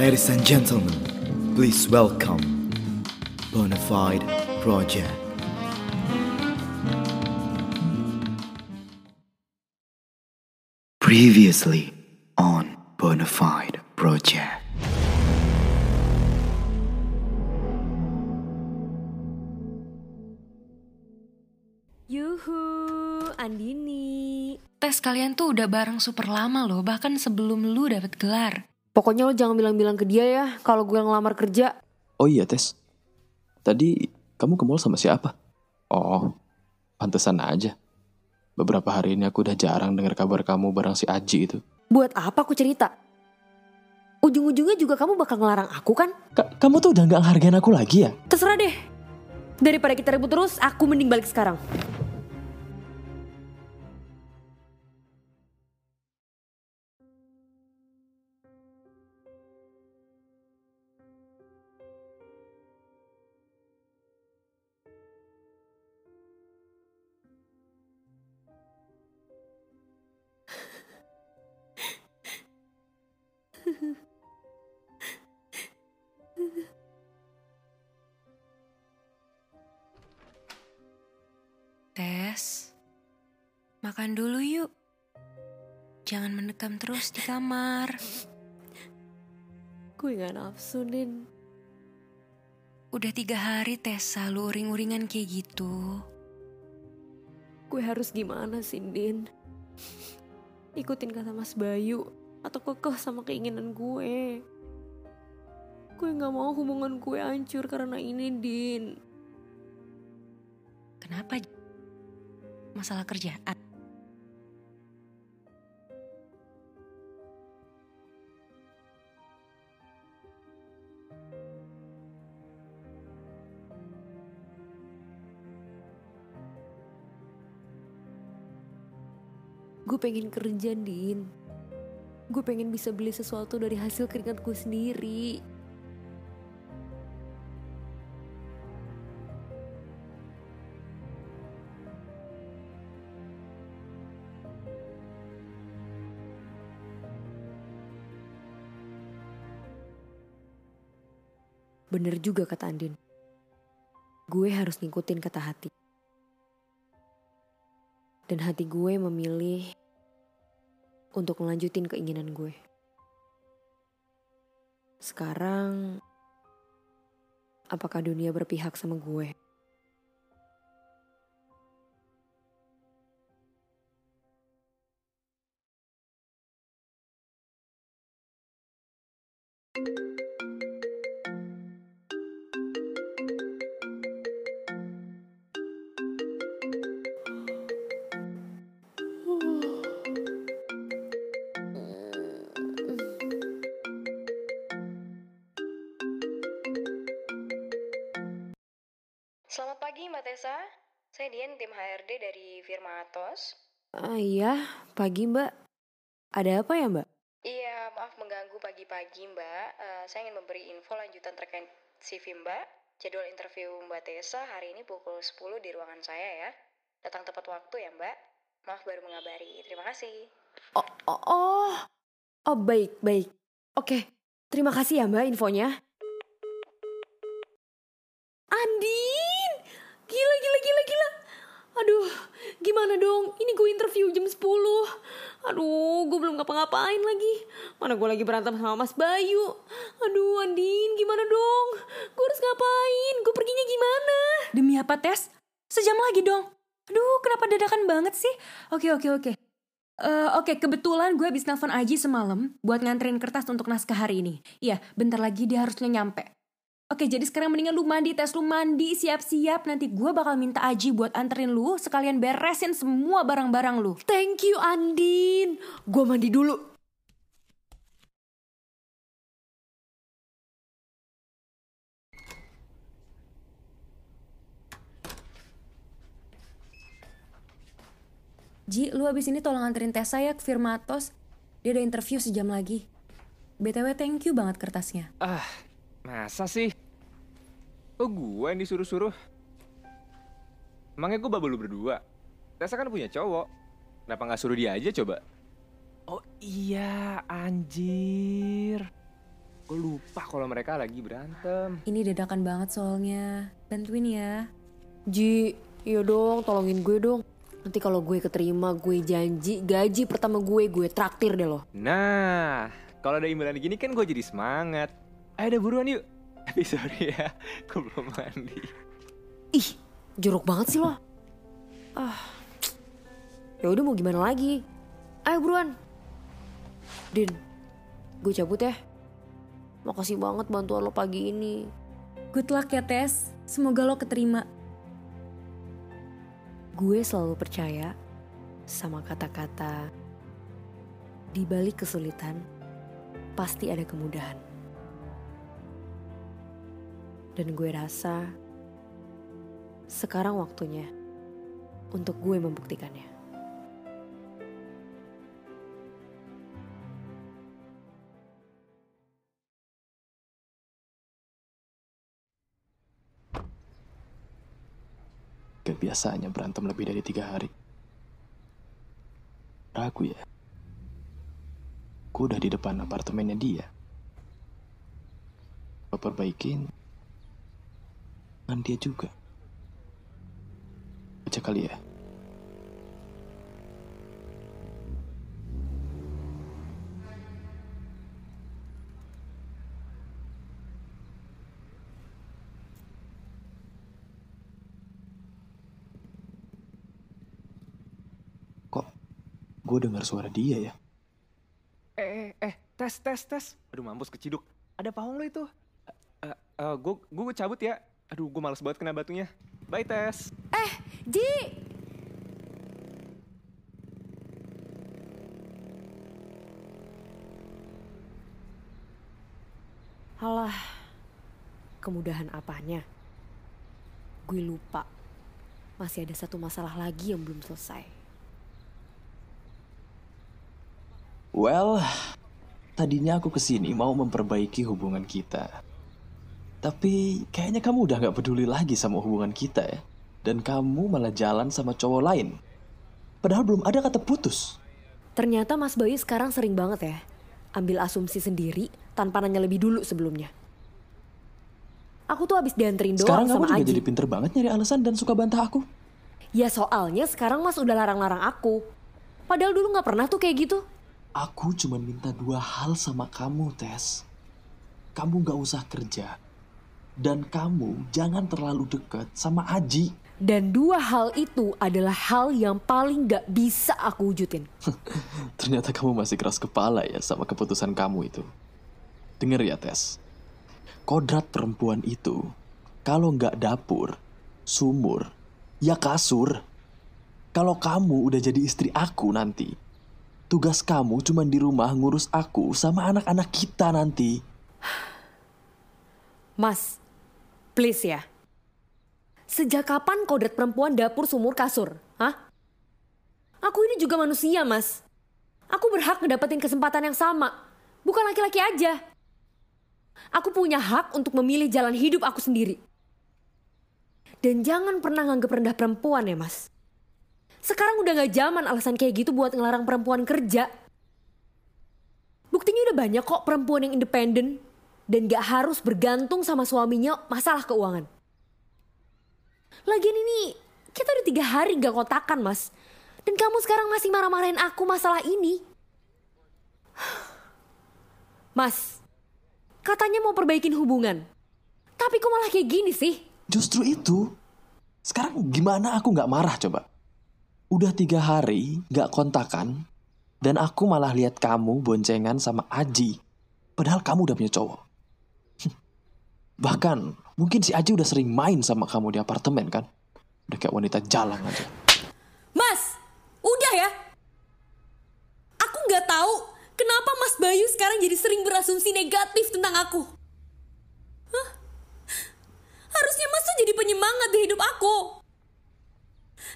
Ladies and gentlemen, please welcome Bonafide Project. Previously on Bonafide Project. Yuhu, Andini. Tes kalian tuh udah bareng super lama loh, bahkan sebelum lu dapet gelar. Pokoknya lo jangan bilang-bilang ke dia ya kalau gue ngelamar kerja. Oh iya Tes, tadi kamu ke mall sama siapa? Oh, pantesan aja. Beberapa hari ini aku udah jarang dengar kabar kamu bareng si Aji itu. Buat apa aku cerita? Ujung-ujungnya juga kamu bakal ngelarang aku kan? Ka- kamu tuh udah nggak ngehargain aku lagi ya? Terserah deh. Daripada kita ribut terus, aku mending balik sekarang. Tes, makan dulu yuk. Jangan mendekam terus di kamar. Gue gak nafsu, Din. Udah tiga hari Tessa lu uring-uringan kayak gitu. Gue harus gimana sih, Din? Ikutin kata Mas Bayu atau kekeh sama keinginan gue. Gue gak mau hubungan gue hancur karena ini, Din. Kenapa? Masalah kerjaan. Gue pengen kerja, Din. Gue pengen bisa beli sesuatu dari hasil keringat gue sendiri. Bener juga kata Andin. Gue harus ngikutin kata hati. Dan hati gue memilih untuk melanjutin keinginan gue. Sekarang, apakah dunia berpihak sama gue? Pagi Mbak Tessa, saya Dian tim HRD dari Firma Atos. Ah iya, pagi mbak. Ada apa ya mbak? Iya, maaf mengganggu pagi-pagi Mbak. Eh, saya ingin memberi info lanjutan terkait CV Mbak. Jadwal interview Mbak Tessa hari ini pukul 10 di ruangan saya ya. Datang tepat waktu ya Mbak. Maaf baru mengabari. Terima kasih. Oh, oh, oh, oh baik, baik. Oke, terima kasih ya mbak infonya. Andin! Gila, gila, gila, gila. Aduh, gimana dong? Ini gue interview jam 10. Aduh, gue belum ngapa-ngapain lagi. Mana gue lagi berantem sama Mas Bayu. Aduh, Andin, gimana dong? Gue harus ngapain? Gue perginya gimana? Demi apa tes? Sejam lagi dong. Aduh, kenapa dadakan banget sih? Oke, oke, oke. Eh, Oke, kebetulan gue habis nelfon Aji semalam buat nganterin kertas untuk naskah hari ini. Iya, bentar lagi dia harusnya nyampe. Oke, jadi sekarang mendingan lu mandi, tes lu mandi, siap-siap. Nanti gue bakal minta Aji buat anterin lu, sekalian beresin semua barang-barang lu. Thank you, Andin. Gue mandi dulu. Ji, lu abis ini tolong anterin Tessa ya ke Firmatos. Dia ada interview sejam lagi. BTW thank you banget kertasnya. Ah, masa sih? Oh gue yang disuruh-suruh? Emangnya gue babel lu berdua? Tessa kan punya cowok. Kenapa nggak suruh dia aja coba? Oh iya, anjir. Gue lupa kalau mereka lagi berantem. Ini dadakan banget soalnya. Bantuin ya. Ji, iya dong, tolongin gue dong. Nanti kalau gue keterima, gue janji gaji pertama gue, gue traktir deh loh. Nah, kalau ada imbalan gini kan gue jadi semangat. Ayo udah buruan yuk. Tapi sorry ya, gue belum mandi. Ih, jorok banget sih lo. Ah, ya udah mau gimana lagi? Ayo buruan. Din, gue cabut ya. Makasih banget bantuan lo pagi ini. Good luck ya Tes. Semoga lo keterima. Gue selalu percaya sama kata-kata di balik kesulitan pasti ada kemudahan. Dan gue rasa sekarang waktunya untuk gue membuktikannya. Gak biasanya berantem lebih dari tiga hari. Ragu ya. Gue udah di depan apartemennya dia. Gue perbaikin. Dengan dia juga. Baca kali ya. Kok gue dengar suara dia ya? Eh, eh, eh, tes, tes, tes. Aduh mampus keciduk. Ada pahong lo itu. Eh, eh, gue, gue cabut ya. Aduh, gue males banget kena batunya. Bye, tes. Eh, Ji! Alah, kemudahan apanya? Gue lupa. Masih ada satu masalah lagi yang belum selesai. Well, tadinya aku ke sini mau memperbaiki hubungan kita. Tapi kayaknya kamu udah gak peduli lagi sama hubungan kita ya. Dan kamu malah jalan sama cowok lain. Padahal belum ada kata putus. Ternyata Mas Bayu sekarang sering banget ya ambil asumsi sendiri tanpa nanya lebih dulu sebelumnya. Aku tuh habis dianterin doang Sekarang kamu sama juga Aji. jadi pinter banget nyari alasan dan suka bantah aku. Ya soalnya sekarang Mas udah larang-larang aku. Padahal dulu nggak pernah tuh kayak gitu. Aku cuma minta dua hal sama kamu, Tes. Kamu gak usah kerja. Dan kamu jangan terlalu deket sama Aji. Dan dua hal itu adalah hal yang paling gak bisa aku wujudin. Ternyata kamu masih keras kepala ya sama keputusan kamu itu. Dengar ya, Tes. Kodrat perempuan itu, kalau nggak dapur, sumur, ya kasur. Kalau kamu udah jadi istri aku nanti, tugas kamu cuma di rumah ngurus aku sama anak-anak kita nanti. Mas, please ya. Sejak kapan kodrat perempuan dapur sumur kasur? Hah? Aku ini juga manusia, Mas. Aku berhak ngedapetin kesempatan yang sama. Bukan laki-laki aja. Aku punya hak untuk memilih jalan hidup aku sendiri. Dan jangan pernah nganggep rendah perempuan ya, Mas. Sekarang udah gak zaman alasan kayak gitu buat ngelarang perempuan kerja. Buktinya udah banyak kok perempuan yang independen dan gak harus bergantung sama suaminya masalah keuangan. Lagian ini kita udah tiga hari gak kontakan mas. Dan kamu sekarang masih marah-marahin aku masalah ini. Mas, katanya mau perbaikin hubungan. Tapi kok malah kayak gini sih? Justru itu. Sekarang gimana aku nggak marah coba? Udah tiga hari nggak kontakan, dan aku malah lihat kamu boncengan sama Aji. Padahal kamu udah punya cowok. Bahkan mungkin si Aji udah sering main sama kamu di apartemen kan? Udah kayak wanita jalan aja. Mas, udah ya. Aku nggak tahu kenapa Mas Bayu sekarang jadi sering berasumsi negatif tentang aku. Hah? Harusnya Mas tuh jadi penyemangat di hidup aku.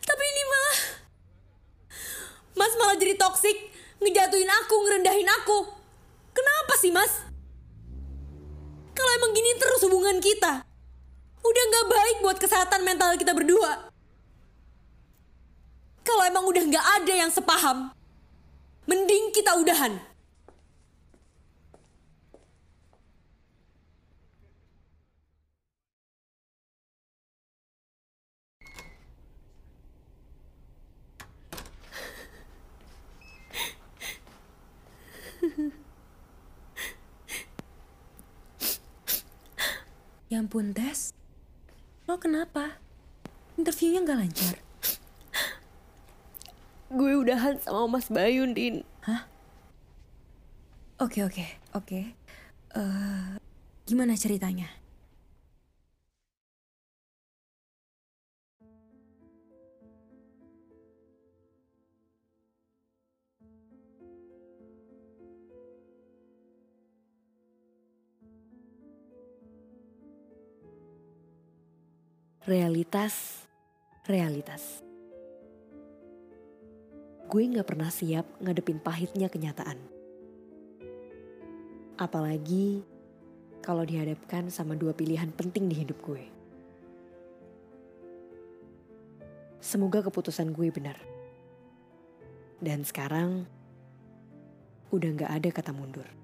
Tapi ini mah... Mas malah jadi toksik, ngejatuhin aku, ngerendahin aku. Kenapa sih Mas? Kalau emang gini terus hubungan kita, udah nggak baik buat kesehatan mental kita berdua. Kalau emang udah nggak ada yang sepaham, mending kita udahan. Ya ampun, Tes. Lo kenapa? Interviewnya nggak lancar? Gue udahan sama Mas Bayu, Din. Oke, oke, oke. Eh, gimana ceritanya? Realitas, realitas. Gue gak pernah siap ngadepin pahitnya kenyataan. Apalagi kalau dihadapkan sama dua pilihan penting di hidup gue. Semoga keputusan gue benar. Dan sekarang udah gak ada kata mundur.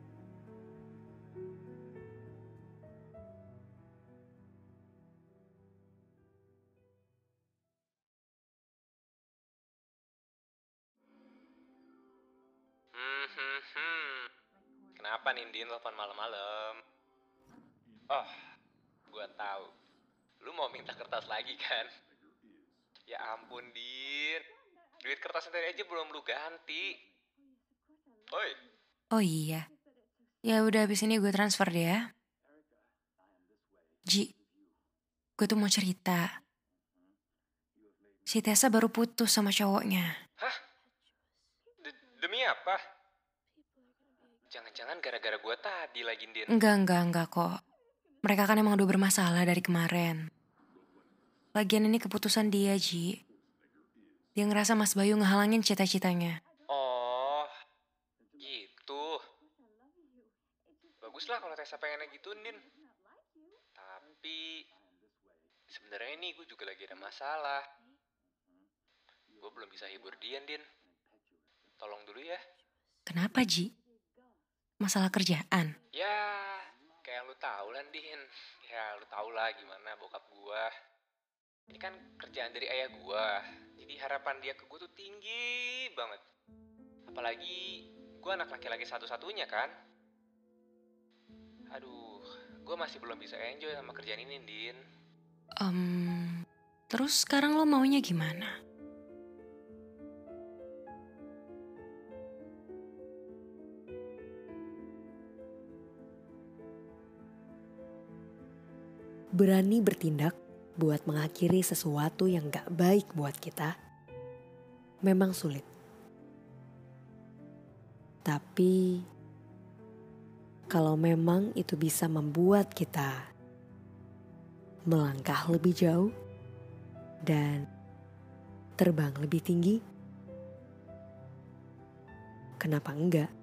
Kenapa nih Din telepon malam-malam? Oh, gua tahu. Lu mau minta kertas lagi kan? Ya ampun, Din. Duit kertas tadi aja belum lu ganti. Oi, Oh iya. Ya udah habis ini gue transfer deh ya. Ji, gue tuh mau cerita. Si Tessa baru putus sama cowoknya. de- demi apa? Jangan-jangan gara-gara gua tadi lagi, Din. Enggak, enggak, enggak kok. Mereka kan emang udah bermasalah dari kemarin. Lagian ini keputusan dia, Ji. Dia ngerasa Mas Bayu ngehalangin cita-citanya. Oh, gitu. Baguslah kalau Tessa pengennya gitu, Din. Tapi sebenarnya ini gue juga lagi ada masalah. Gue belum bisa hibur dia, Din. Tolong dulu ya. Kenapa, Ji? Masalah kerjaan? Ya, kayak lu tahu lah, Din. Ya, lu tau lah gimana bokap gua. Ini kan kerjaan dari ayah gua. Jadi harapan dia ke gua tuh tinggi banget. Apalagi gua anak laki-laki satu-satunya kan. Aduh, gua masih belum bisa enjoy sama kerjaan ini, Din. Em, terus sekarang lo maunya gimana? Berani bertindak buat mengakhiri sesuatu yang gak baik buat kita, memang sulit. Tapi, kalau memang itu bisa membuat kita melangkah lebih jauh dan terbang lebih tinggi, kenapa enggak?